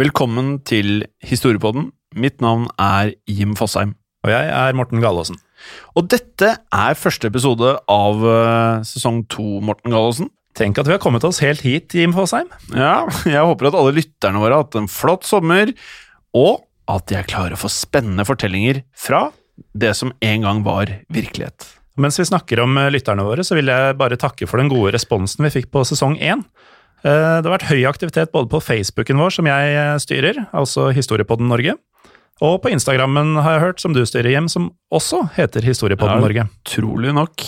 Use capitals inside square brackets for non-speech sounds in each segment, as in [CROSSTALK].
Velkommen til Historiepodden. Mitt navn er Jim Fosheim. Og jeg er Morten Galaasen. Og dette er første episode av eh, sesong to, Morten Gallosen. Tenk at vi har kommet oss helt hit, Jim Fosheim. Ja, jeg håper at alle lytterne våre har hatt en flott sommer, og at de er klare for spennende fortellinger fra det som en gang var virkelighet. Mens vi snakker om eh, lytterne våre, så vil jeg bare takke for den gode responsen vi fikk på sesong én. Eh, Det har vært høy aktivitet både på Facebooken vår, som jeg eh, styrer, altså Historiepodden Norge, og på Instagrammen, har jeg hørt, som du styrer hjem, som også heter Historiepodden Ja. Norge. Utrolig nok.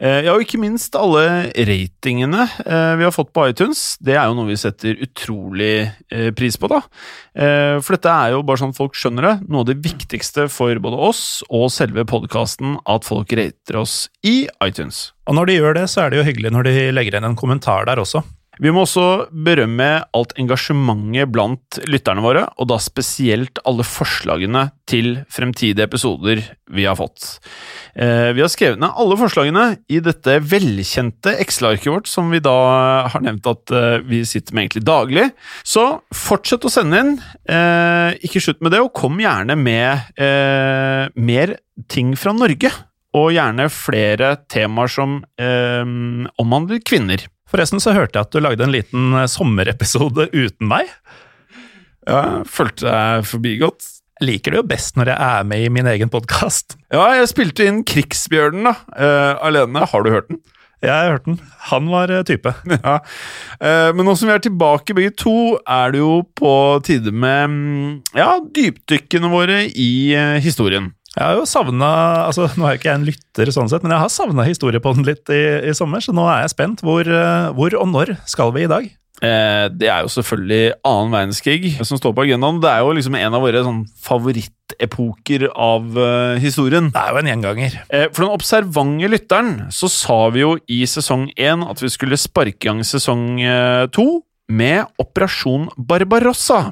Eh, Ja, og ikke minst alle ratingene vi har fått på iTunes. Det er jo noe vi setter utrolig pris på, da. For dette er jo bare sånn folk skjønner det. Noe av det viktigste for både oss og selve podkasten, at folk rater oss i iTunes. Og når de gjør det, så er det jo hyggelig når de legger igjen en kommentar der også. Vi må også berømme alt engasjementet blant lytterne våre, og da spesielt alle forslagene til fremtidige episoder vi har fått. Eh, vi har skrevet ned alle forslagene i dette velkjente Excel-arket vårt, som vi da har nevnt at eh, vi sitter med egentlig daglig. Så fortsett å sende inn. Eh, ikke slutt med det, og kom gjerne med mer ting fra Norge. Og gjerne flere temaer som eh, omhandler kvinner. Forresten så hørte jeg at du lagde en liten eh, sommerepisode uten meg. Ja, følte deg forbigått. Liker det jo best når jeg er med i min egen podkast. Ja, jeg spilte inn Krigsbjørnen da, uh, alene. Har du hørt den? Jeg har hørt den. Han var eh, type. [LAUGHS] Ja. Men nå som vi er tilbake begge to, er det jo på tide med mm, ja, dypdykkene våre i historien. Jeg har jo savna altså, Nå er jo ikke jeg en lytter, sånn sett, men jeg har savna historiepodden litt i, i sommer, så nå er jeg spent. Hvor, eh, hvor og når skal vi i dag? Eh, det er jo selvfølgelig annen verdenskrig som står på agendaen. Det er jo liksom en av våre sånn, favorittepoker av uh, historien. Det er jo en gjenganger. Eh, For den observante lytteren så sa vi jo i sesong én at vi skulle sparke i gang sesong eh, to med Operasjon Barbarossa.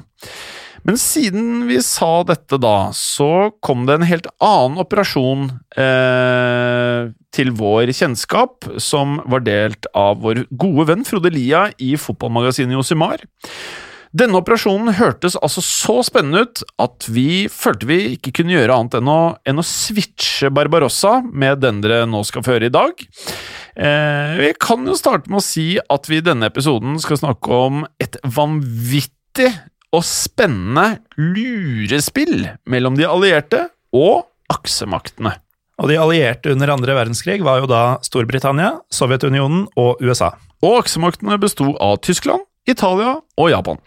Men siden vi sa dette da, så kom det en helt annen operasjon eh, til vår kjennskap, som var delt av vår gode venn Frode Lia i fotballmagasinet Josimar. Denne operasjonen hørtes altså så spennende ut at vi følte vi ikke kunne gjøre annet enn å, enn å switche Barbarossa med den dere nå skal få høre i dag. Eh, vi kan jo starte med å si at vi i denne episoden skal snakke om et vanvittig og spennende lurespill mellom de allierte og aksemaktene. Og de allierte under andre verdenskrig var jo da Storbritannia, Sovjetunionen og USA. Og aksemaktene besto av Tyskland, Italia og Japan.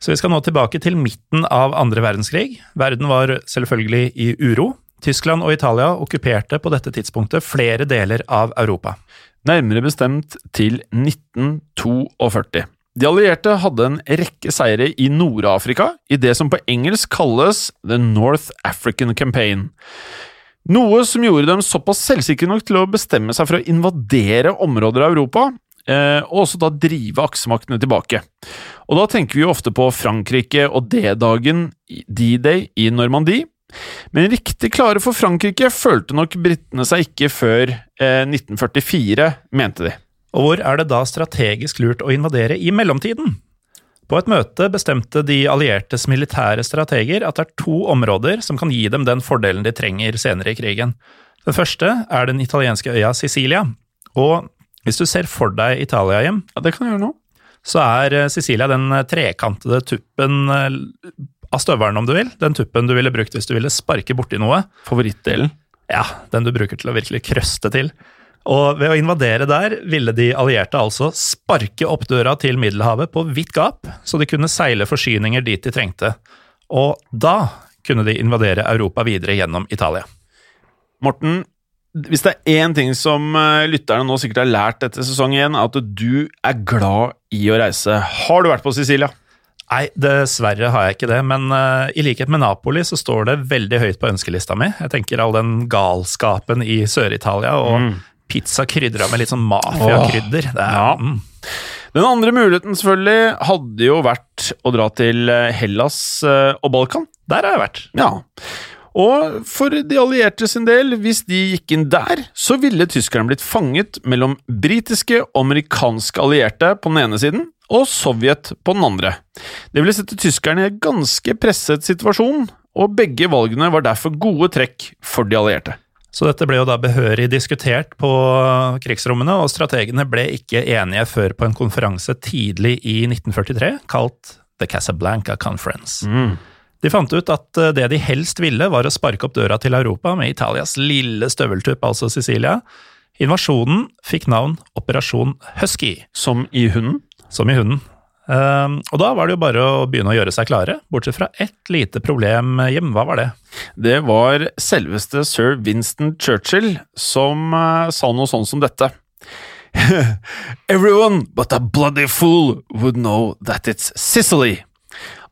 Så vi skal nå tilbake til midten av andre verdenskrig. Verden var selvfølgelig i uro. Tyskland og Italia okkuperte på dette tidspunktet flere deler av Europa. Nærmere bestemt til 1942. De allierte hadde en rekke seire i Nord-Afrika, i det som på engelsk kalles The North African Campaign. Noe som gjorde dem såpass selvsikre nok til å bestemme seg for å invadere områder av Europa, eh, og også da drive aksemaktene tilbake. Og da tenker vi jo ofte på Frankrike og D-dagen, D-day, i Normandie. Men riktig klare for Frankrike følte nok britene seg ikke før eh, 1944, mente de. Og hvor er det da strategisk lurt å invadere i mellomtiden? På et møte bestemte de alliertes militære strateger at det er to områder som kan gi dem den fordelen de trenger senere i krigen. Den første er den italienske øya Sicilia. Og hvis du ser for deg Italia hjem, Ja, det kan jeg gjøre nå. så er eh, Sicilia den eh, trekantede tuppen eh, av støvelen, om du vil. Den tuppen du ville brukt hvis du ville sparke borti noe. Favorittdelen. Ja, den du bruker til å virkelig krøste til. Og ved å invadere der ville de allierte altså sparke opp døra til Middelhavet på vidt gap, så de kunne seile forsyninger dit de trengte. Og da kunne de invadere Europa videre gjennom Italia. Morten, hvis det er én ting som eh, lytterne nå sikkert har lært etter sesong én, er at du er glad i å reise. Har du vært på Sicilia? Nei, dessverre har jeg ikke det, men uh, i likhet med Napoli så står det veldig høyt på ønskelista mi. Jeg tenker all den galskapen i Sør-Italia og pizza krydra med litt sånn mafiakrydder. Er Ja. mm. Den andre muligheten selvfølgelig hadde jo vært å dra til eh, Hellas eh, og Balkan. Der har jeg vært. Ja. Og for de allierte sin del, hvis de gikk inn der, så ville tyskerne blitt fanget mellom britiske og amerikanske allierte på den ene siden, og Sovjet på den andre. Det ville sette tyskerne i en ganske presset situasjon, og begge valgene var derfor gode trekk for de allierte. Så dette ble jo da behørig diskutert på krigsrommene, og strategene ble ikke enige før på en konferanse tidlig i 1943, kalt The Casablanca Conference. De fant ut at eh, det de helst ville, var å sparke opp døra til Europa med Italias lille støveltupp, altså Sicilia. Invasjonen fikk navn Operasjon Husky, Som i hunden. som i hunden. Ehm, og da var det jo bare å begynne å gjøre seg klare, bortsett fra ett lite problem hjem. Hva var det? Det var selveste sir Winston Churchill som eh, sa noe sånn som dette. [LAUGHS] Everyone but a bloody fool would know that it's Sicily.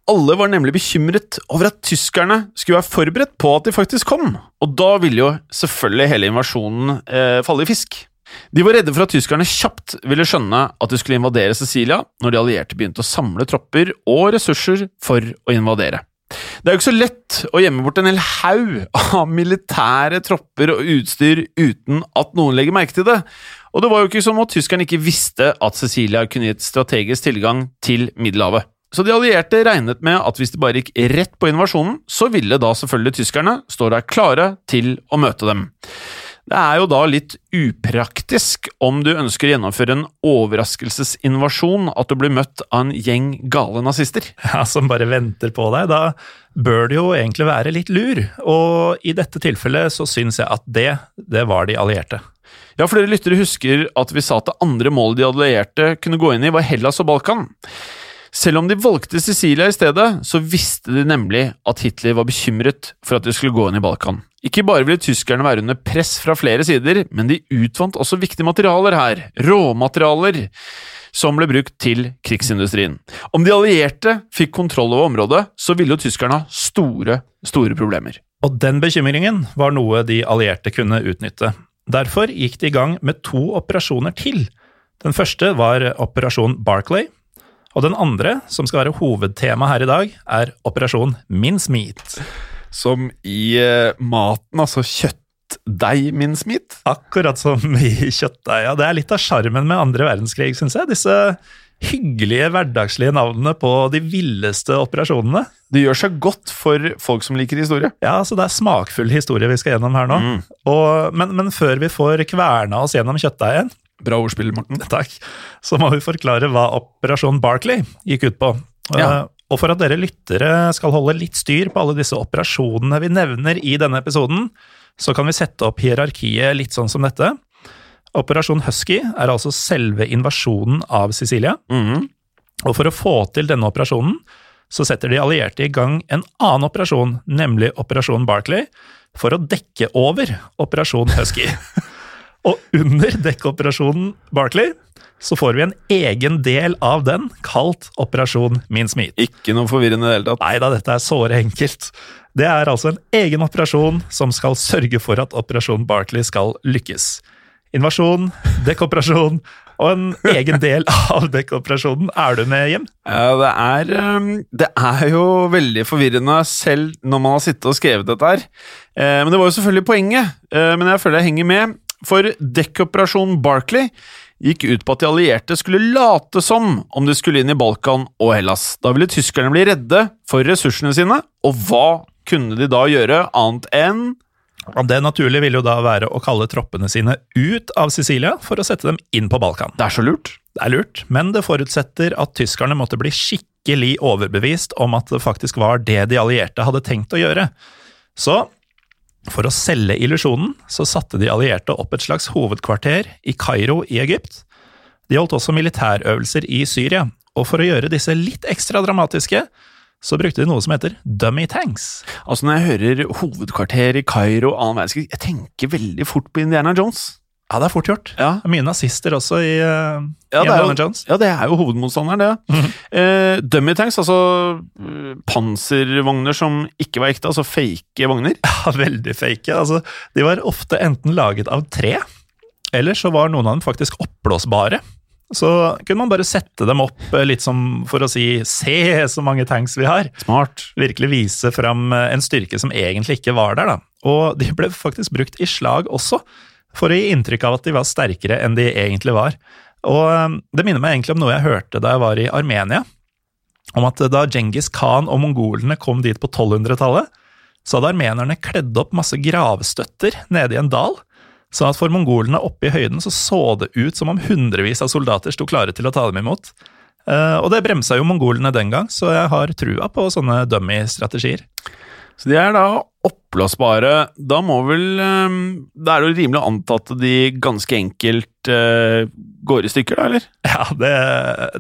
Alle var nemlig bekymret over at tyskerne skulle være forberedt på at de faktisk kom, og da ville jo selvfølgelig hele invasjonen eh, falle i fisk. De var redde for at tyskerne kjapt ville skjønne at de skulle invadere Sicilia når de allierte begynte å samle tropper og ressurser for å invadere. Det er jo ikke så lett å gjemme bort en hel haug av militære tropper og utstyr uten at noen legger merke til det, og det var jo ikke som at tyskerne ikke visste at Sicilia kunne gitt strategisk tilgang til Middelhavet. Så de allierte regnet med at hvis de bare gikk rett på invasjonen, så ville da selvfølgelig tyskerne stå der klare til å møte dem. Det er jo da litt upraktisk om du ønsker å gjennomføre en overraskelsesinvasjon at du blir møtt av en gjeng gale nazister. [LAUGHS] ja, som bare venter på deg, da bør det jo egentlig være litt lur. Og i dette tilfellet så syns jeg at det, det var de allierte. Ja, flere lyttere husker at vi sa at det andre målet de allierte kunne gå inn i, var Hellas og Balkan. Selv om de valgte Sicilia i stedet, så visste de nemlig at Hitler var bekymret for at de skulle gå inn i Balkan. Ikke bare ville tyskerne være under press fra flere sider, men de utvant også viktige materialer her, råmaterialer, som ble brukt til krigsindustrien. Om de allierte fikk kontroll over området, så ville jo tyskerne ha store, store problemer. Og den bekymringen var noe de allierte kunne utnytte. Derfor gikk de i gang med to operasjoner til. Den første var Operasjon Barclay, og den andre, som skal være hovedtema her i dag, er Operasjon Mincemeat. Som i eh, maten, altså kjøttdeig mincemeat. Akkurat som i kjøttdeig. Ja, det er litt av sjarmen med andre verdenskrig, syns jeg. Disse hyggelige, hverdagslige navnene på de villeste operasjonene. Det gjør seg godt for folk som liker historie. Ja, så det er smakfull historie vi skal gjennom her nå. Og, men, men før vi får kverna oss gjennom kjøttdeigen, Bra ordspill, Morten. [LAUGHS] takk, så må vi forklare hva Operasjon Barclay gikk ut på. Ja. Eh, Og for at dere lyttere skal holde litt styr på alle disse operasjonene vi nevner i denne episoden, så kan vi sette opp hierarkiet litt sånn som dette. Operasjon Husky er altså selve invasjonen av Sicilia. Mm. Og for å få til denne operasjonen, så setter de allierte i gang en annen operasjon, nemlig Operasjon Barclay, for å dekke over Operasjon Husky. [LAUGHS] Og under dekkoperasjonen Barclay så får vi en egen del av den, kalt Operasjon Smith. Ikke noe forvirrende i det hele tatt. Nei da, dette er såre enkelt. Det er altså en egen operasjon som skal sørge for at Operasjon Barclay skal lykkes. Invasjon, dekkoperasjon, Og en egen del av dekkoperasjonen. Er du med hjem? Ja, det er, ehm, det er jo veldig forvirrende selv når man har sittet og skrevet dette her. Eh, Men det var jo selvfølgelig poenget, eh, men jeg føler jeg henger med. For dekkoperasjon Barclay gikk ut på at de allierte skulle late som om de skulle inn i Balkan og Hellas. Da ville tyskerne bli redde for ressursene sine, og hva kunne de da gjøre annet enn Det naturlige ville jo da være å kalle troppene sine ut av Sicilia for å sette dem inn på Balkan. Det er så lurt. Det er lurt, men det forutsetter at tyskerne måtte bli skikkelig overbevist om at det faktisk var det de allierte hadde tenkt å gjøre. Så for å selge illusjonen så satte de allierte opp et slags hovedkvarter i Kairo i Egypt. De holdt også militærøvelser i Syria, og for å gjøre disse litt ekstra dramatiske, så brukte de noe som heter dummy tanks. Altså Når jeg hører hovedkvarter i Kairo, annen verdenskrig, jeg tenker veldig fort på Indiana Jones. Ja, det er fort gjort. Ja. Mye nazister også i uh, Ja, er Indiana jo, Jones. ja, det er jo hovedmotstanderen, det. eh, dummy tanks, altså eh, panservogner som ikke var ekte, altså fake vogner. [LAUGHS] Ja, veldig fake. Altså, de var ofte enten laget av tre, eller så var noen av dem faktisk oppblåsbare. Så kunne man bare sette dem opp eh, litt som for å si 'se så mange tanks vi har'. Smart. Virkelig vise fram en styrke som egentlig ikke var der. da. Og de ble faktisk brukt i slag også, for å gi inntrykk av at de var sterkere enn de egentlig var. Og eh, det minner meg egentlig om noe jeg hørte da jeg var i Armenia. Om at da Djengis Khan og mongolene kom dit på 1200-tallet, så hadde armenerne kledd opp masse gravstøtter nede i en dal. Sånn at for mongolene oppe i høyden så så det ut som om hundrevis av soldater sto klare til å ta dem imot. Eh, og det bremsa jo mongolene den gang, så jeg har trua på sånne dummy-strategier. Så de er da oppblåsbare. Da må vel eh, Da er det jo rimelig å anta at de ganske enkelt eh, går i stykker, da, eller? [LAUGHS] Ja, det,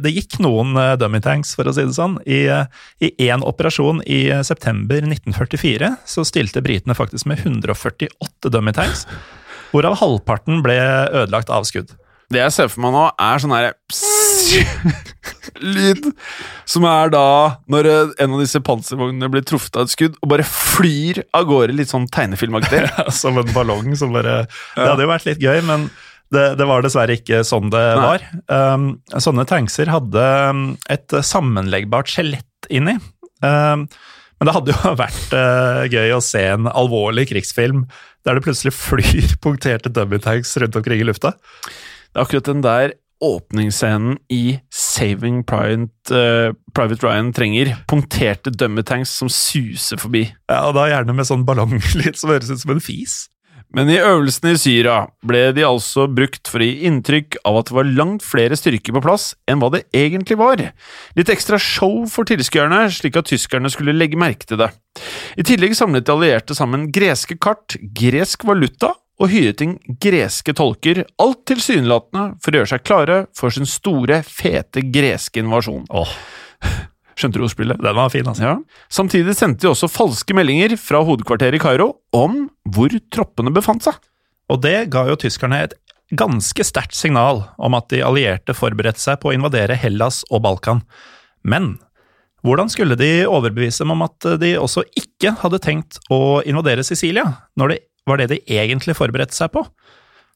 det gikk noen eh, dummy tanks, for å si det sånn. I, eh, I én operasjon i september 1944 så stilte britene faktisk med 148 dummy tanks, [LAUGHS] hvorav halvparten ble ødelagt av skudd. Det jeg ser for meg nå, er sånn herre [LAUGHS] Lyd som er da når eh, en av disse panservognene blir truffet av et skudd og bare flyr av gårde, litt sånn tegnefilmaktig. [LAUGHS] Som en ballong som bare Det hadde jo vært litt gøy, men det, det var dessverre ikke sånn det Nei. var. Um, sånne tankser hadde um, et sammenleggbart skjelett inni. Um, men det hadde jo [LAUGHS] vært uh, gøy å se en alvorlig krigsfilm der det plutselig flyr punkterte dummy-tanks rundt omkring i lufta. Det er akkurat den der åpningsscenen i Saving Private, uh, Private Ryan trenger. Punkterte dummy-tanks som suser forbi. Ja, og da gjerne med sånn ballonglyd som høres ut som en fis. Men i øvelsene i Syria ble de altså brukt for å gi inntrykk av at det var langt flere styrker på plass enn hva det egentlig var. Litt ekstra show for tilskuerne, slik at tyskerne skulle legge merke til det. I tillegg samlet de allierte sammen greske kart, gresk valuta og hyret inn greske tolker, alt tilsynelatende for å gjøre seg klare for sin store, fete greske invasjon. Åh, [LAUGHS] Skjønte du ordspillet? den var fin, altså. Ja. Samtidig sendte de også falske meldinger fra hovedkvarteret i Kairo om hvor troppene befant seg. Og det ga jo tyskerne et ganske sterkt signal om at de allierte forberedte seg på å invadere Hellas og Balkan. Men hvordan skulle de overbevise dem om at de også ikke hadde tenkt å invadere Sicilia, når det var det de egentlig forberedte seg på?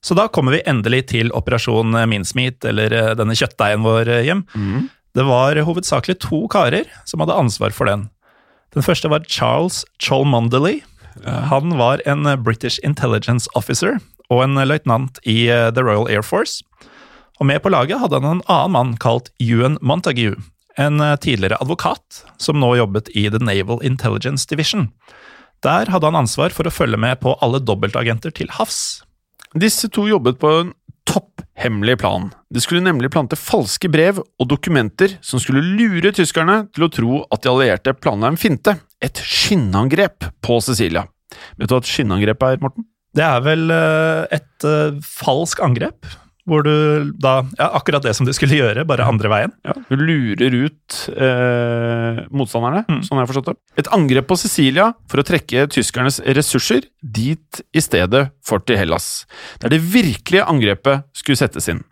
Så da kommer vi endelig til operasjon Mincemeat, eller eh, denne kjøttdeigen vår hjem. hjem. Det var hovedsakelig to karer som hadde ansvar for den. Den første var Charles Cholmondeley. Han var en British Intelligence Officer og en løytnant i eh, The Royal Air Force. Og med på laget hadde han en annen mann kalt Ewan Montague, en eh, tidligere advokat som nå jobbet i The Naval Intelligence Division. Der hadde han ansvar for å følge med på alle dobbeltagenter til havs. Disse to jobbet på en topphemmelig plan. De skulle nemlig plante falske brev og dokumenter som skulle lure tyskerne til å tro at de allierte planla en finte, et skinnangrep på Sicilia. Vet du hva et skinnangrep er, Morten? Det er vel eh, et uh, falsk angrep, hvor du da Ja, akkurat det som du skulle gjøre, bare andre veien. Ja, Du lurer ut eh, motstanderne, sånn har jeg forstått det. Et angrep på Sicilia for å trekke tyskernes ressurser dit i stedet for til Hellas, der det virkelige angrepet skulle settes inn.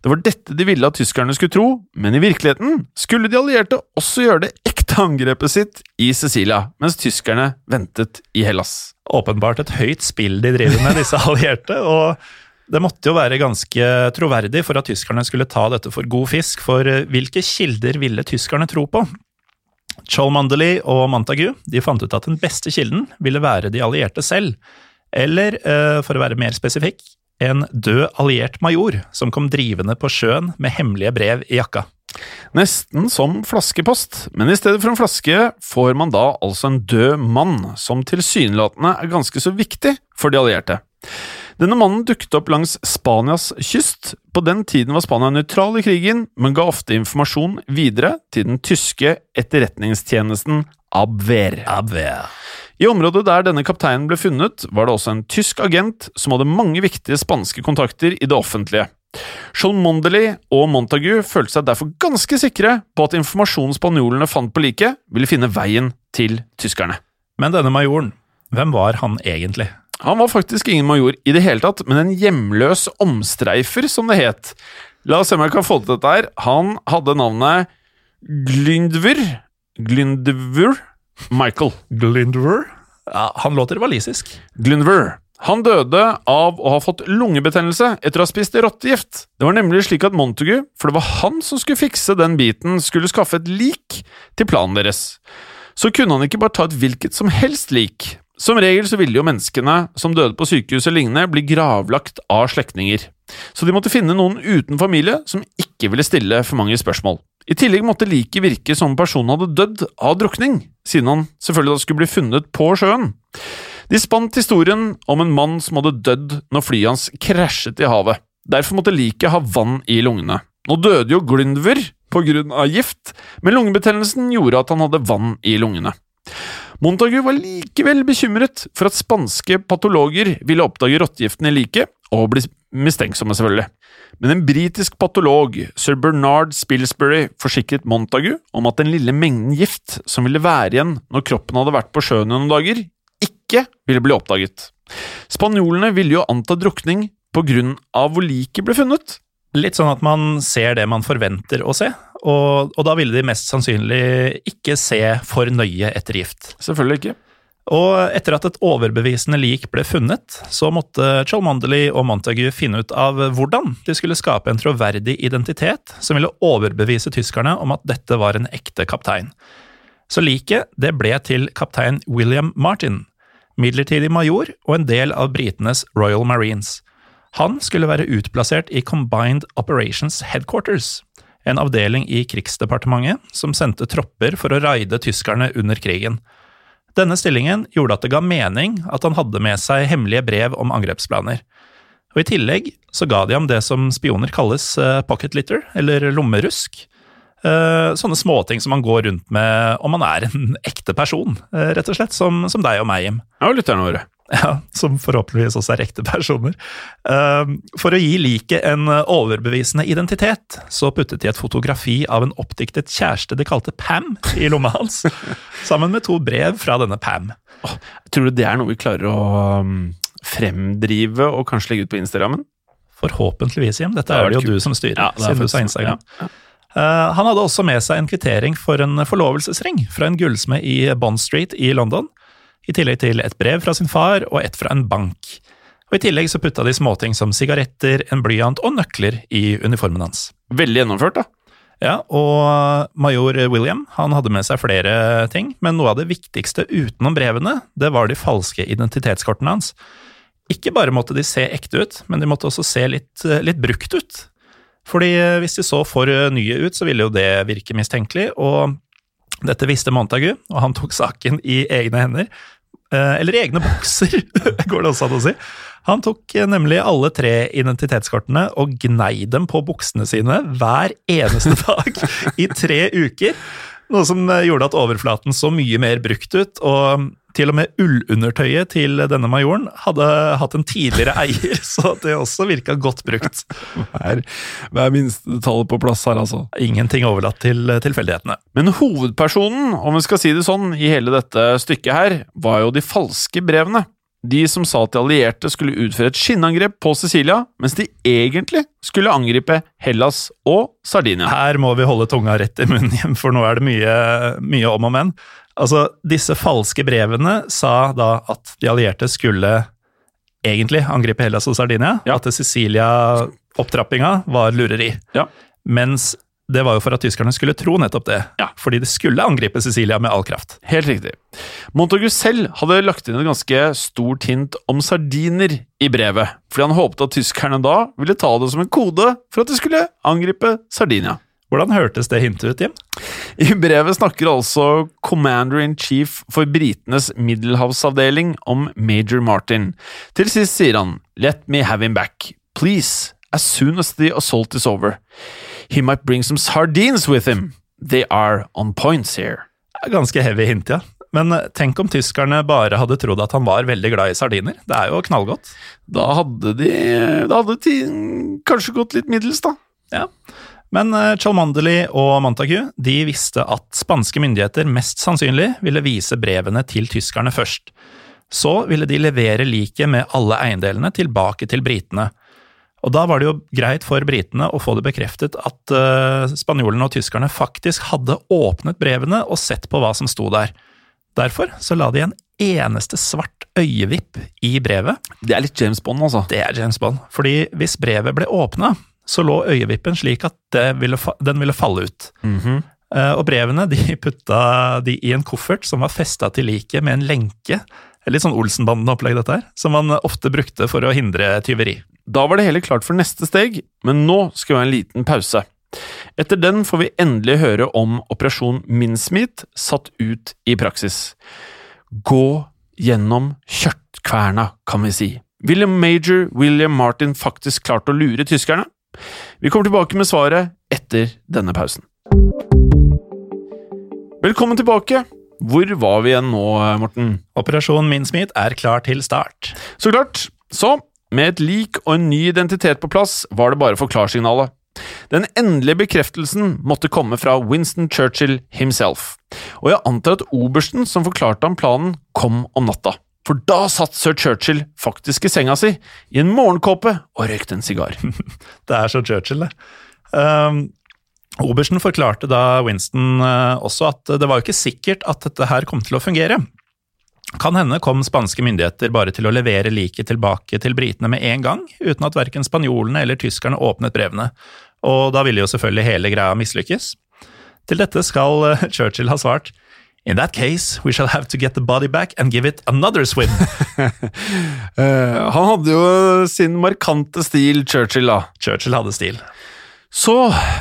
Det var dette de ville at tyskerne skulle tro, men i virkeligheten skulle de allierte også gjøre det ekte angrepet sitt i Sicilia, mens tyskerne ventet i Hellas. Åpenbart et høyt spill de driver med, disse allierte. og det måtte jo være ganske troverdig for at tyskerne skulle ta dette for god fisk, for eh, hvilke kilder ville tyskerne tro på? Cholmondeley og Montagu de fant ut at den beste kilden ville være de allierte selv, eller, eh, for å være mer spesifikk, en død alliert major som kom drivende på sjøen med hemmelige brev i jakka. Nesten som flaskepost, men i stedet for en flaske får man da altså en død mann, som tilsynelatende er ganske så viktig for de allierte. Denne mannen dukket opp langs Spanias kyst. På den tiden var Spania nøytral i krigen, men ga ofte informasjon videre til den tyske etterretningstjenesten Abwehr. Abwehr. I området der denne kapteinen ble funnet, var det også en tysk agent som hadde mange viktige spanske kontakter i det offentlige. Cholmondeley og Montagu følte seg derfor ganske sikre på at informasjonen spanjolene fant på liket, ville finne veien til tyskerne. Men denne majoren, hvem var han egentlig? Han var faktisk ingen major i det hele tatt, men en hjemløs omstreifer, som det het. La oss se om jeg kan få til dette her. Han hadde navnet Glyndver Glyndver Michael. Glyndver? Ja, han låter walisisk. Glyndver. Han døde av å ha fått lungebetennelse etter å ha spist rottegift. Det var nemlig slik at Montagu, for det var han som skulle fikse den biten, skulle skaffe et lik til planen deres. Så kunne han ikke bare ta et hvilket som helst lik. Som regel så ville jo menneskene som døde på sykehus og lignende, bli gravlagt av slektninger. Så de måtte finne noen uten familie som ikke ville stille for mange spørsmål. I tillegg måtte liket virke som personen hadde dødd av drukning, siden han selvfølgelig da skulle bli funnet på sjøen. De spant historien om en mann som hadde dødd når flyet hans krasjet i havet. Derfor måtte liket ha vann i lungene. Nå døde jo Glyndver på grunn av gift, men lungebetennelsen gjorde at han hadde vann i lungene. Montagu var likevel bekymret for at spanske patologer ville oppdage rottegiften i liket, og bli mistenksomme, selvfølgelig. Men en britisk patolog, sir Bernard Spilsbury, forsikret Montagu om at den lille mengden gift som ville være igjen når kroppen hadde vært på sjøen noen dager, ikke ville bli oppdaget. Spanjolene ville jo anta drukning på grunn av hvor liket ble funnet. Litt sånn at man ser det man forventer å se, og, og da ville de mest sannsynlig ikke se for nøye etter gift. Selvfølgelig ikke. Og etter at et overbevisende lik ble funnet, så måtte Cholmondeley og Montagu finne ut av hvordan de skulle skape en troverdig identitet som ville overbevise tyskerne om at dette var en ekte kaptein. Så liket det ble til kaptein William Martin, midlertidig major og en del av britenes Royal Marines. Han skulle være utplassert i Combined Operations Headquarters, en avdeling i Krigsdepartementet som sendte tropper for å raide tyskerne under krigen. Denne stillingen gjorde at det ga mening at han hadde med seg hemmelige brev om angrepsplaner. Og I tillegg så ga de ham det som spioner kalles eh, pocket litter, eller lommerusk. Eh, sånne småting som man går rundt med om man er en [LAUGHS] ekte person, eh, rett og slett. Som, som deg og meg, Jim. Ja, lytterne våre. [LAUGHS] Ja, Som forhåpentligvis også er ekte personer. For å gi liket en overbevisende identitet, så puttet de et fotografi av en oppdiktet kjæreste de kalte Pam, i lomma hans. [LAUGHS] Sammen med to brev fra denne Pam. Oh, tror du det er noe vi klarer å um, fremdrive og kanskje legge ut på Instagrammen? Forhåpentligvis, Jim. Dette det er det jo kult. du som styrer, ja, siden du sa Instagram. Ja. Uh, han hadde også med seg en kvittering for en forlovelsesring fra en gullsmed i Bond Street i London i tillegg til et brev fra sin far og et fra en bank. Og I tillegg så putta de småting som sigaretter, en blyant og nøkler i uniformen hans. Veldig gjennomført, da. Ja, og major William han hadde med seg flere ting, men noe av det viktigste utenom brevene, det var de falske identitetskortene hans. Ikke bare måtte de se ekte ut, men de måtte også se litt, litt brukt ut. Fordi hvis de så for nye ut, så ville jo det virke mistenkelig, og dette visste Montagu, og han tok saken i egne hender. Eh, eller i egne bokser, [LAUGHS] går det også an å si. Han tok nemlig alle tre identitetskortene og gnei dem på buksene sine hver eneste [LAUGHS] dag i tre uker. Noe som gjorde at overflaten så mye mer brukt ut, og til og med ullundertøyet til denne majoren hadde hatt en tidligere eier, [LAUGHS] så det også virka godt brukt. Hver, hver minste detalj på plass her, altså. Ingenting overlatt til tilfeldighetene. Men hovedpersonen, om vi skal si det sånn, i hele dette stykket her, var jo de falske brevene. De som sa at de allierte skulle utføre et skinnangrep på Sicilia, mens de egentlig skulle angripe Hellas og Sardinia. Her må vi holde tunga rett i munnen, for nå er det mye, mye om og men. Altså, disse falske brevene sa da at de allierte skulle egentlig angripe Hellas og Sardinia, Ja. at Sicilia-opptrappinga var lureri. Ja. Mens det var jo for at tyskerne skulle tro nettopp det. Ja. Fordi de skulle angripe Sicilia med all kraft. Helt riktig. Montagu selv hadde lagt inn et ganske stort hint om sardiner i brevet, fordi han håpet at tyskerne da ville ta det som en kode for at de skulle angripe Sardinia. Hvordan hørtes det hintet ut, Jim? I brevet snakker altså commander-in-chief for britenes middelhavsavdeling om major Martin. Til sist sier han «Let me have him back, please, as soon as the assault is over. He might bring some sardines with him. They are on points here». Er Ganske heavy hint, ja. Men eh, tenk om tyskerne bare hadde trodd at han var veldig glad i sardiner. Det er jo knallgodt. Da hadde de Da hadde ting kanskje gått litt middels, da. Ja. Men Chalmandeli og Montagu de visste at spanske myndigheter mest sannsynlig ville vise brevene til tyskerne først. Så ville de levere liket med alle eiendelene tilbake til britene. Og da var det jo greit for britene å få det bekreftet at uh, spanjolene og tyskerne faktisk hadde åpnet brevene og sett på hva som sto der. Derfor så la de en eneste svart øyevipp i brevet. Det er litt James Bond, altså. Det er James Bond. Fordi hvis brevet ble åpna, så lå øyevippen slik at ville, den ville falle ut. Eh, og brevene de putta de i en koffert som var festa til liket med en lenke. Litt sånn Olsenbanden-opplegg, dette her. Som man ofte brukte for å hindre tyveri. Da var det hele klart for neste steg, men nå skal vi ha en liten pause. Etter den får vi endelig høre om Operasjon Mincemeat satt ut i praksis. Gå gjennom kjørtkverna, kan vi si. Ville Major William Martin faktisk klart å lure tyskerne? Vi kommer tilbake med svaret etter denne pausen. Velkommen tilbake. Hvor var vi igjen nå, Morten? Operasjon Mincemeat er klar til start. Så klart. Så, med et lik og en ny identitet på plass, var det bare for klarsignalet. Den endelige bekreftelsen måtte komme fra Winston Churchill himself, og jeg antar at obersten som forklarte ham planen, kom om natta. For da satt sir Churchill faktisk i senga si, i en morgenkåpe, og røykte en sigar. [LAUGHS] Det er så Churchill, det. Um, Obersten forklarte da Winston uh, også at det var jo ikke sikkert at dette her kom til å fungere. Kan hende kom spanske myndigheter bare til å levere liket tilbake til britene med en gang, uten at verken spanjolene eller tyskerne åpnet brevene, og da ville jo selvfølgelig hele greia mislykkes. Til dette skal eh, Churchill ha svart In that case, we shall have to get the body back and give it another swim. [LAUGHS] Eh, han hadde jo sin markante stil, Churchill, da. Churchill hadde stil. Så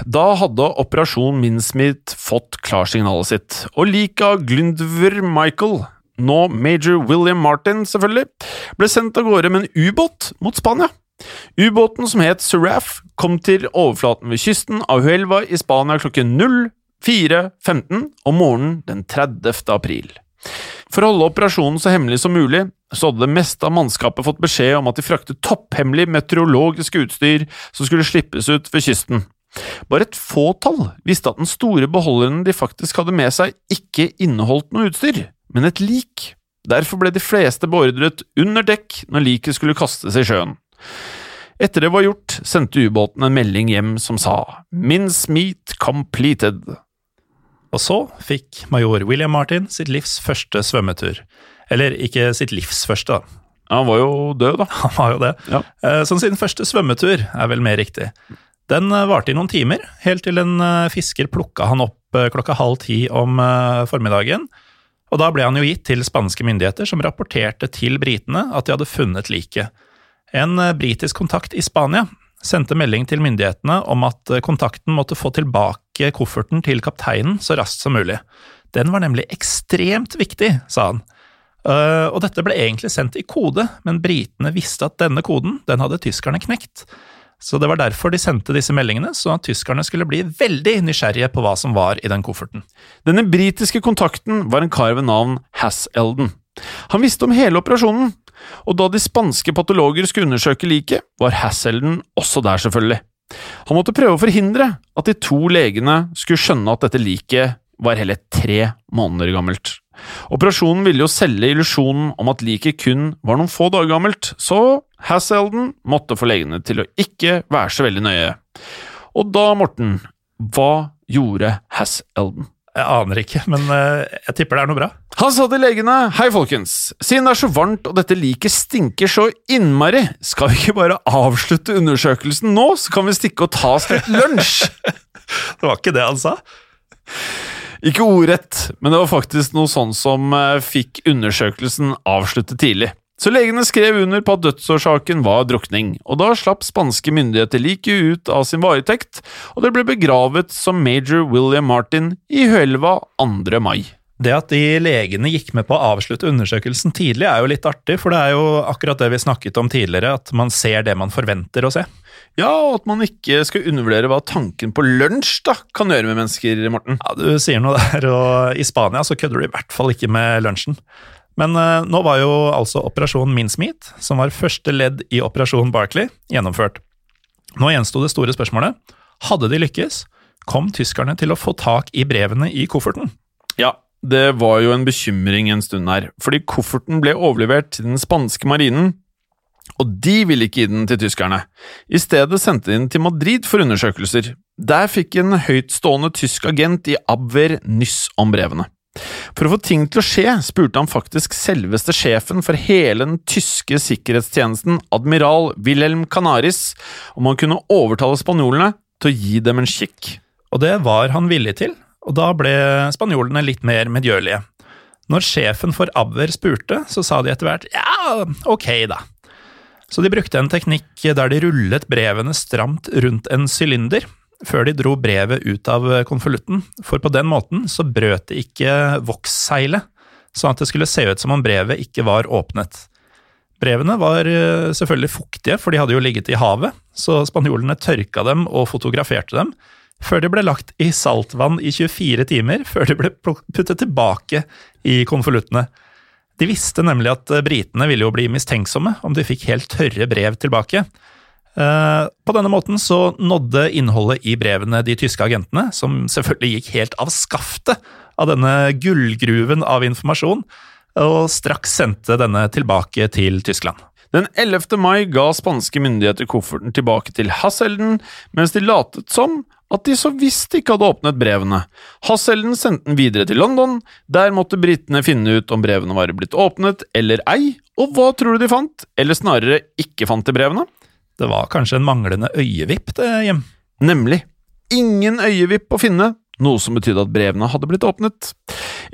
da hadde Operasjon Mincemeat fått klarsignalet sitt, og liket av Glyndver Michael, nå major William Martin selvfølgelig, ble sendt av gårde med en ubåt mot Spania. Ubåten som het Seraph, kom til overflaten ved kysten av Huelva i Spania klokken 04.15 om morgenen den 30. april. For å holde operasjonen så hemmelig som mulig, så hadde det meste av mannskapet fått beskjed om at de fraktet topphemmelig meteorologisk utstyr som skulle slippes ut ved kysten. Bare et fåtall visste at den store beholderen de faktisk hadde med seg, ikke inneholdt noe utstyr, men et lik. Derfor ble de fleste beordret under dekk når liket skulle kastes i sjøen. Etter det var gjort, sendte ubåten en melding hjem som sa Mince meat completed. Og så fikk major William Martin sitt livs første svømmetur. Eller ikke sitt livs første, da. Han var jo død, da. Han var jo det. Ja. Eh, sin første svømmetur, er vel mer riktig. Den eh, varte i noen timer, helt til en eh, fisker plukka han opp klokka halv ti om formiddagen. Og da ble han jo gitt til spanske myndigheter, som rapporterte til britene at de hadde funnet liket. En britisk kontakt i Spania sendte melding til myndighetene om at kontakten måtte få tilbake kofferten til kapteinen så raskt som mulig. Den var nemlig ekstremt viktig, sa han. Eh, og dette ble egentlig sendt i kode, men britene visste at denne koden, den hadde tyskerne knekt. Så det var derfor de sendte disse meldingene, sånn at tyskerne skulle bli veldig nysgjerrige på hva som var i den kofferten. Denne britiske kontakten var en kar ved navn Hass-Elden. Han visste om hele operasjonen, og da de spanske patologer skulle undersøke liket, var Hass-Elden også der, selvfølgelig. Han måtte prøve å forhindre at de to legene skulle skjønne at dette liket var hele tre måneder gammelt. Operasjonen ville jo selge illusjonen om at liket kun var noen få dager gammelt, så Hass-Elden måtte få legene til å ikke være så veldig nøye. Og da, Morten, hva gjorde Hass-Elden? Jeg aner ikke, men eh, jeg tipper det er noe bra. Han sa til legene Hei, folkens. Siden det er så varmt og dette liket stinker så innmari, skal vi ikke bare avslutte undersøkelsen nå, så kan vi stikke og ta oss litt lunsj? [LAUGHS] Det var ikke det han sa. Ikke ordrett, men det var faktisk noe sånn som eh, fikk undersøkelsen avsluttet tidlig. Så legene skrev under på at dødsårsaken var drukning, og da slapp spanske myndigheter liket ut av sin varetekt, og det ble begravet som major William Martin i Huelva 2. mai. Det at de legene gikk med på å avslutte undersøkelsen tidlig, er jo litt artig, for det er jo akkurat det vi snakket om tidligere, at man ser det man forventer å se. Ja, og at man ikke skal undervurdere hva tanken på lunsj da kan gjøre med mennesker, Morten. Ja, Du sier noe der, og i Spania så kødder du i hvert fall ikke med lunsjen. Men uh, nå var jo altså operasjon Mincemeat, som var første ledd i operasjon Barkley, gjennomført. Nå gjensto det store spørsmålet. Hadde de lykkes, kom tyskerne til å få tak i brevene i kofferten? Ja, det var jo en bekymring en stund her, fordi kofferten ble overlevert til den spanske marinen, og de ville ikke gi den til tyskerne. I stedet sendte de den til Madrid for undersøkelser. Der fikk en høytstående tysk agent i Abwehr nyss om brevene. For å få ting til å skje spurte han faktisk selveste sjefen for hele den tyske sikkerhetstjenesten, admiral Wilhelm Canaris, om han kunne overtale spanjolene til å gi dem en kikk. Og det var han villig til, og da ble spanjolene litt mer medgjørlige. Når sjefen for Abwer spurte, så sa de etter hvert ja, ok, da. Så de brukte en teknikk der de rullet brevene stramt rundt en sylinder, før de dro brevet ut av konvolutten, for på den måten så brøt det ikke voksseilet, sånn at det skulle se ut som om brevet ikke var åpnet. Brevene var eh, selvfølgelig fuktige, for de hadde jo ligget i havet, så spanjolene tørka dem og fotograferte dem, før de ble lagt i saltvann i 24 timer, før de ble puttet tilbake i konvoluttene. De visste nemlig at britene ville jo bli mistenksomme om de fikk helt tørre brev tilbake. Eh, på denne måten så nådde innholdet i brevene de tyske agentene, som selvfølgelig gikk helt av skaftet av denne gullgruven av informasjon, og straks sendte denne tilbake til Tyskland. Den 11. mai ga spanske myndigheter kofferten tilbake til Hasselden, mens de latet som at de så visst ikke hadde åpnet brevene. Hasselden sendte den videre til London, der måtte britene finne ut om brevene var blitt åpnet eller ei, og hva tror du de fant, eller snarere ikke fant i brevene? Det var kanskje en manglende øyevipp, det, Jim? Nemlig. Ingen øyevipp å finne, noe som betydde at brevene hadde blitt åpnet.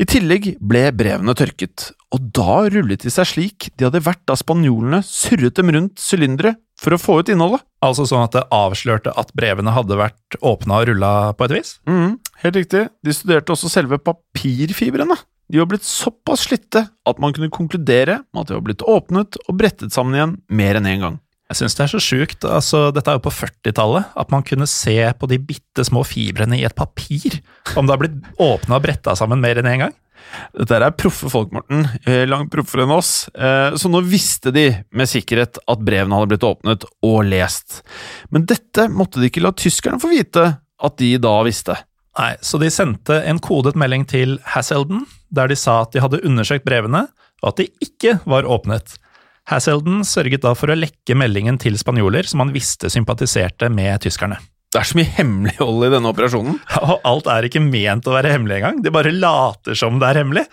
I tillegg ble brevene tørket, og da rullet de seg slik de hadde vært da spanjolene surret dem rundt sylindere for å få ut innholdet. Altså sånn at det avslørte at brevene hadde vært åpna og rulla på et vis? Mm, helt riktig. De studerte også selve papirfibrene. De var blitt såpass slitte at man kunne konkludere med at de var blitt åpnet og brettet sammen igjen mer enn én en gang. Jeg syns det er så sjukt. Altså, dette er jo på 40-tallet. At man kunne se på de bitte små fibrene i et papir. Om det har blitt åpna og bretta sammen mer enn én en gang. Dette er proffe folk, Morten. Eh, langt proffere enn oss. Eh, så nå visste de med sikkerhet at brevene hadde blitt åpnet og lest. Men dette måtte de ikke la tyskerne få vite at de da visste. Nei, så de sendte en kodet melding til Hasselden, der de sa at de hadde undersøkt brevene, og at de ikke var åpnet. Hasselden sørget da for å lekke meldingen til spanjoler som han visste sympatiserte med tyskerne. Det er så mye hemmelighold i denne operasjonen. Ja, [LAUGHS] Og alt er ikke ment å være hemmelig engang, de bare later som det er hemmelig.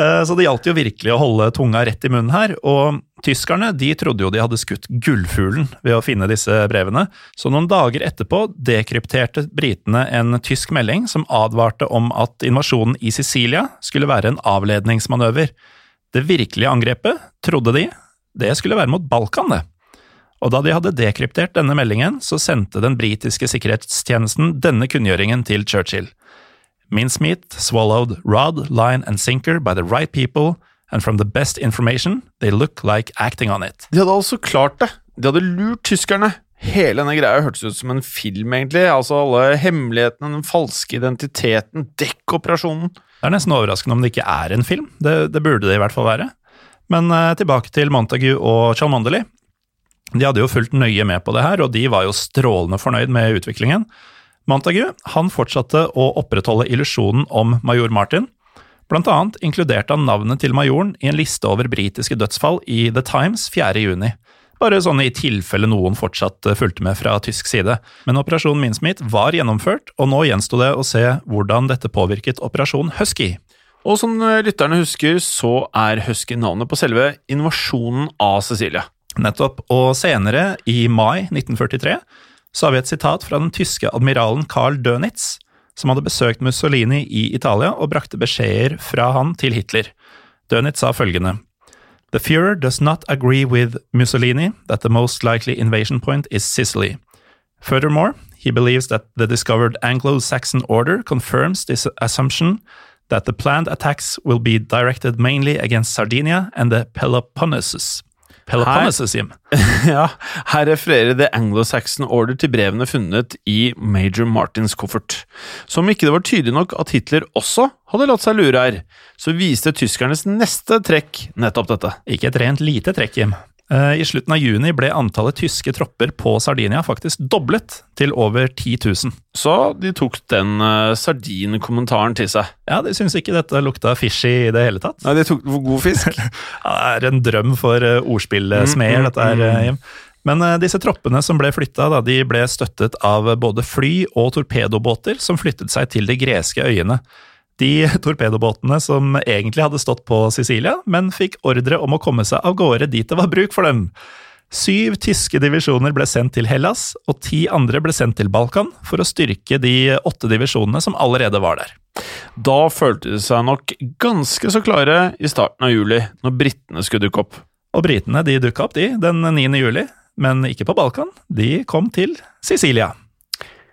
Eh, så det gjaldt jo virkelig å holde tunga rett i munnen her, og tyskerne de trodde jo de hadde skutt gullfuglen ved å finne disse brevene, så noen dager etterpå dekrypterte britene en tysk melding som advarte om at invasjonen i Sicilia skulle være en avledningsmanøver. Det virkelige angrepet, trodde de, det skulle være mot Balkan, det. Og da de hadde dekryptert denne meldingen, så sendte den britiske sikkerhetstjenesten denne kunngjøringen til Churchill. Mincemeat swallowed rod, line and sinker by the right people, and from the best information, they look like acting on it. De hadde altså klart det. De hadde lurt tyskerne. Hele denne greia hørtes ut som en film, egentlig. Altså alle hemmelighetene, den falske identiteten, dekkoperasjonen. Det er nesten overraskende om det ikke er en film. Det, det burde det i hvert fall være. Men eh, tilbake til Montague og Chalmondeley. De hadde jo fulgt nøye med på det her, og de var jo strålende fornøyd med utviklingen. Montague han fortsatte å opprettholde illusjonen om major Martin. Blant annet inkluderte han navnet til majoren i en liste over britiske dødsfall i The Times 4. juni. bare sånn i tilfelle noen fortsatt eh, fulgte med fra tysk side. Men Operasjon Mincemeat var gjennomført, og nå gjensto det å se hvordan dette påvirket Operasjon Husky. Og som lytterne husker, så er Husky navnet på selve invasjonen av Cecilie. Nettopp. Og senere, i mai 1943, så har vi et sitat fra den tyske admiralen Carl Dönitz, som hadde besøkt Mussolini i Italia og brakte beskjeder fra han til Hitler. Dönitz sa følgende The Führer does not agree with Mussolini that the most likely invasion point is Sicily. Furthermore, he believes that the discovered Anglo-Saxon order confirms this assumption that the planned attacks will be directed mainly against Sardinia and the Peloponnesus. Peloponnesus, Jim. [LAUGHS] ja, her refererer The Anglo-Saxon Order til brevene funnet i Major Martins koffert. Som ikke det var tydelig nok at Hitler også hadde latt seg lure her, så viste tyskernes neste trekk nettopp dette. Ikke et rent lite trekk, Jim. Eh, I slutten av juni ble antallet tyske tropper på Sardinia faktisk doblet til over 10 000. Så de tok den uh, sardinkommentaren til seg. Ja, de syns ikke dette lukta fishy i det hele tatt. Nei, de tok for god fisk. [LAUGHS] ja, det er en drøm for uh, ordspillsmeder, mm, mm, dette her, mm. Jim. Men uh, disse troppene som ble flytta, da, de ble støttet av både fly og torpedobåter som flyttet seg til de greske øyene de torpedobåtene som egentlig hadde stått på Sicilia, men fikk ordre om å komme seg av gårde dit det var bruk for dem. Syv tyske divisjoner ble sendt til Hellas, og ti andre ble sendt til Balkan for å styrke de åtte divisjonene som allerede var der. Da følte de seg nok ganske så klare i starten av juli, når britene skulle dukke opp. Og britene de dukka opp, de, den 9. juli, men ikke på Balkan. De kom til Sicilia.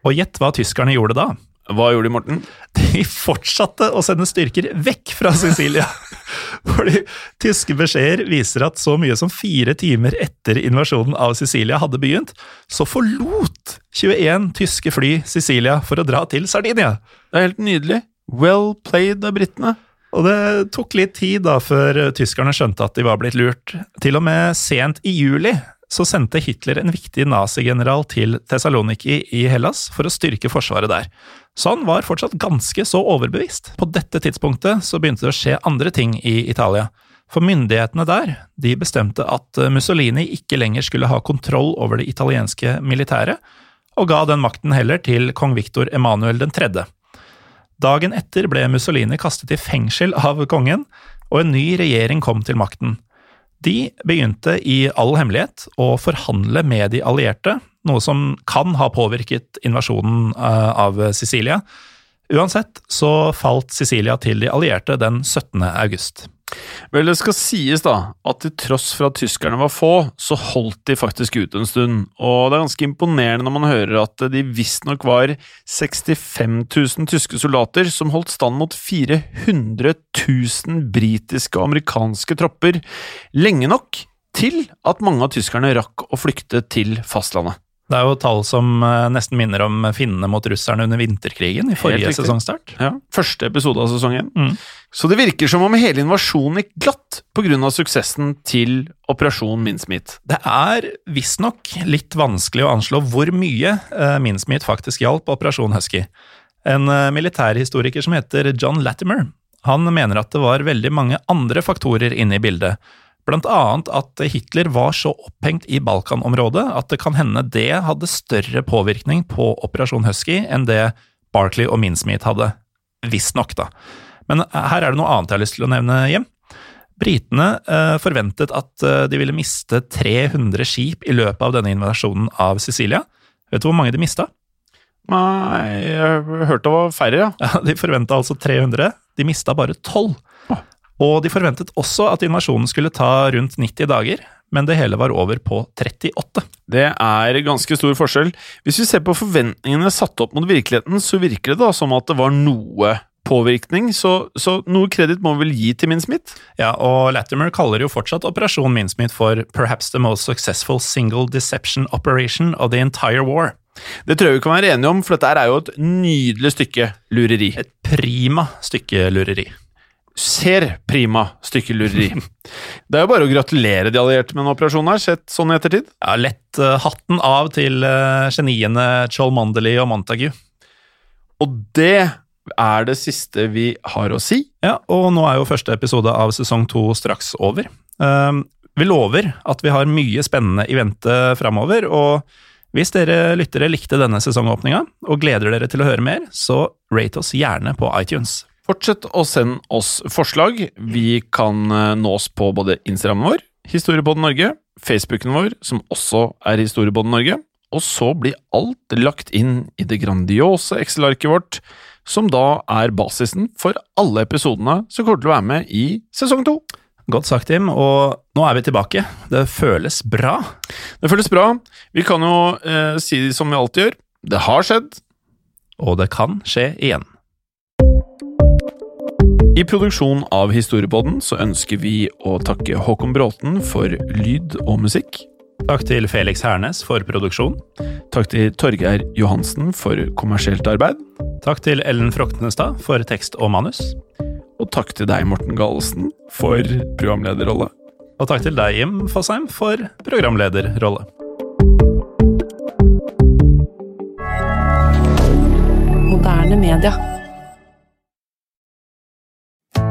Og gjett hva tyskerne gjorde da? Hva gjorde de, Morten? [LAUGHS] De fortsatte å sende styrker vekk fra Sicilia. [LAUGHS] Fordi tyske beskjeder viser at så mye som fire timer etter invasjonen av Sicilia hadde begynt, så forlot 21 tyske fly Sicilia for å dra til Sardinia. Det er helt nydelig. Well played av britene. Og det tok litt tid da før tyskerne skjønte at de var blitt lurt. Til og med sent i juli så sendte Hitler en viktig nazigeneral til Thessaloniki i Hellas for å styrke forsvaret der. Så han var fortsatt ganske så overbevist. På dette tidspunktet så begynte det å skje andre ting i Italia. For myndighetene der de bestemte at Mussolini ikke lenger skulle ha kontroll over det italienske militæret, og ga den makten heller til kong Viktor Emanuel 3. Dagen etter ble Mussolini kastet i fengsel av kongen, og en ny regjering kom til makten. De begynte i all hemmelighet å forhandle med de allierte, noe som kan ha påvirket invasjonen eh, av Sicilia. Uansett så falt Sicilia til de allierte den 17. august. Vel, det skal sies da at til tross for at tyskerne var få, så holdt de faktisk ut en stund, og det er ganske imponerende når man hører at de visstnok var 65 000 tyske soldater som holdt stand mot 400 000 britiske og amerikanske tropper, lenge nok til at mange av tyskerne rakk å flykte til fastlandet. Det er jo tall som eh, nesten minner om finnene mot russerne under vinterkrigen i forrige sesongstart. Ja, Første episode av sesongen. Mm. Så det virker som om hele invasjonen gikk glatt pga. suksessen til Operasjon Minnsmith. Det er visstnok litt vanskelig å anslå hvor mye uh, Mincemeat faktisk hjalp Operasjon Husky. En uh, militærhistoriker som heter John Latimer, han mener at det var veldig mange andre faktorer inne i bildet Blant annet at Hitler var så opphengt i Balkanområdet at det kan hende det hadde større påvirkning på Operasjon Husky enn det Barclay og Minsmith hadde. Visstnok, da. Men her er det noe annet jeg har lyst til å nevne, Hjem. Britene eh, forventet at eh, de ville miste 300 skip i løpet av denne invasjonen av Sicilia. Vet du hvor mange de mista? Nei, jeg hørte det var færre, ja. ja de forventa altså 300. De mista bare 12. Og de forventet også at invasjonen skulle ta rundt 90 dager, men det hele var over på 38. Det er ganske stor forskjell. Hvis vi ser på forventningene satt opp mot virkeligheten, så virker det da som at det var noe påvirkning, så, så noe kreditt må vi vel gi til Minsmith? Ja, og Latimer kaller jo fortsatt Operasjon Minsmith for perhaps the most successful single deception operation of the entire war. Det tror jeg vi kan være enige om, for dette er jo et nydelig stykke lureri. Et prima stykke lureri ser prima stykkelureri. [LAUGHS] det er jo bare å gratulere de allierte med en operasjon her, sett sånn i ettertid. Ja, lett uh, hatten av til uh, geniene Cholmondeley og Montague. Og det er det siste vi har å si. Ja, og nå er jo første episode av sesong to straks over. Uh, Vi lover at vi har mye spennende i vente framover, og hvis dere lyttere likte denne sesongåpninga og gleder dere til å høre mer, så rate oss gjerne på iTunes. Fortsett å sende oss forslag. Vi kan eh, nås på både Instagrammen vår, Historiebåten Norge, Facebooken vår, som også er Historiebåten Norge, og så blir alt lagt inn i det grandiose Excel-arket vårt, som da er basisen for alle episodene som kommer til å være med i sesong to. Godt sagt, Tim, og nå er vi tilbake. Det føles bra. Det føles bra. Vi kan jo eh, si som vi alltid gjør, det har skjedd. Og det kan skje igjen. I produksjonen av Historiepodden så ønsker vi å takke Håkon Bråten for lyd og musikk. Takk til Felix Hernes for produksjon. Takk til Torgeir Johansen for kommersielt arbeid. Takk til Ellen Froktenestad for tekst og manus. Og takk til deg, Morten Galesen, for programlederrolle. Og takk til deg, Jim Fosheim, for programlederrolle. Moderne media.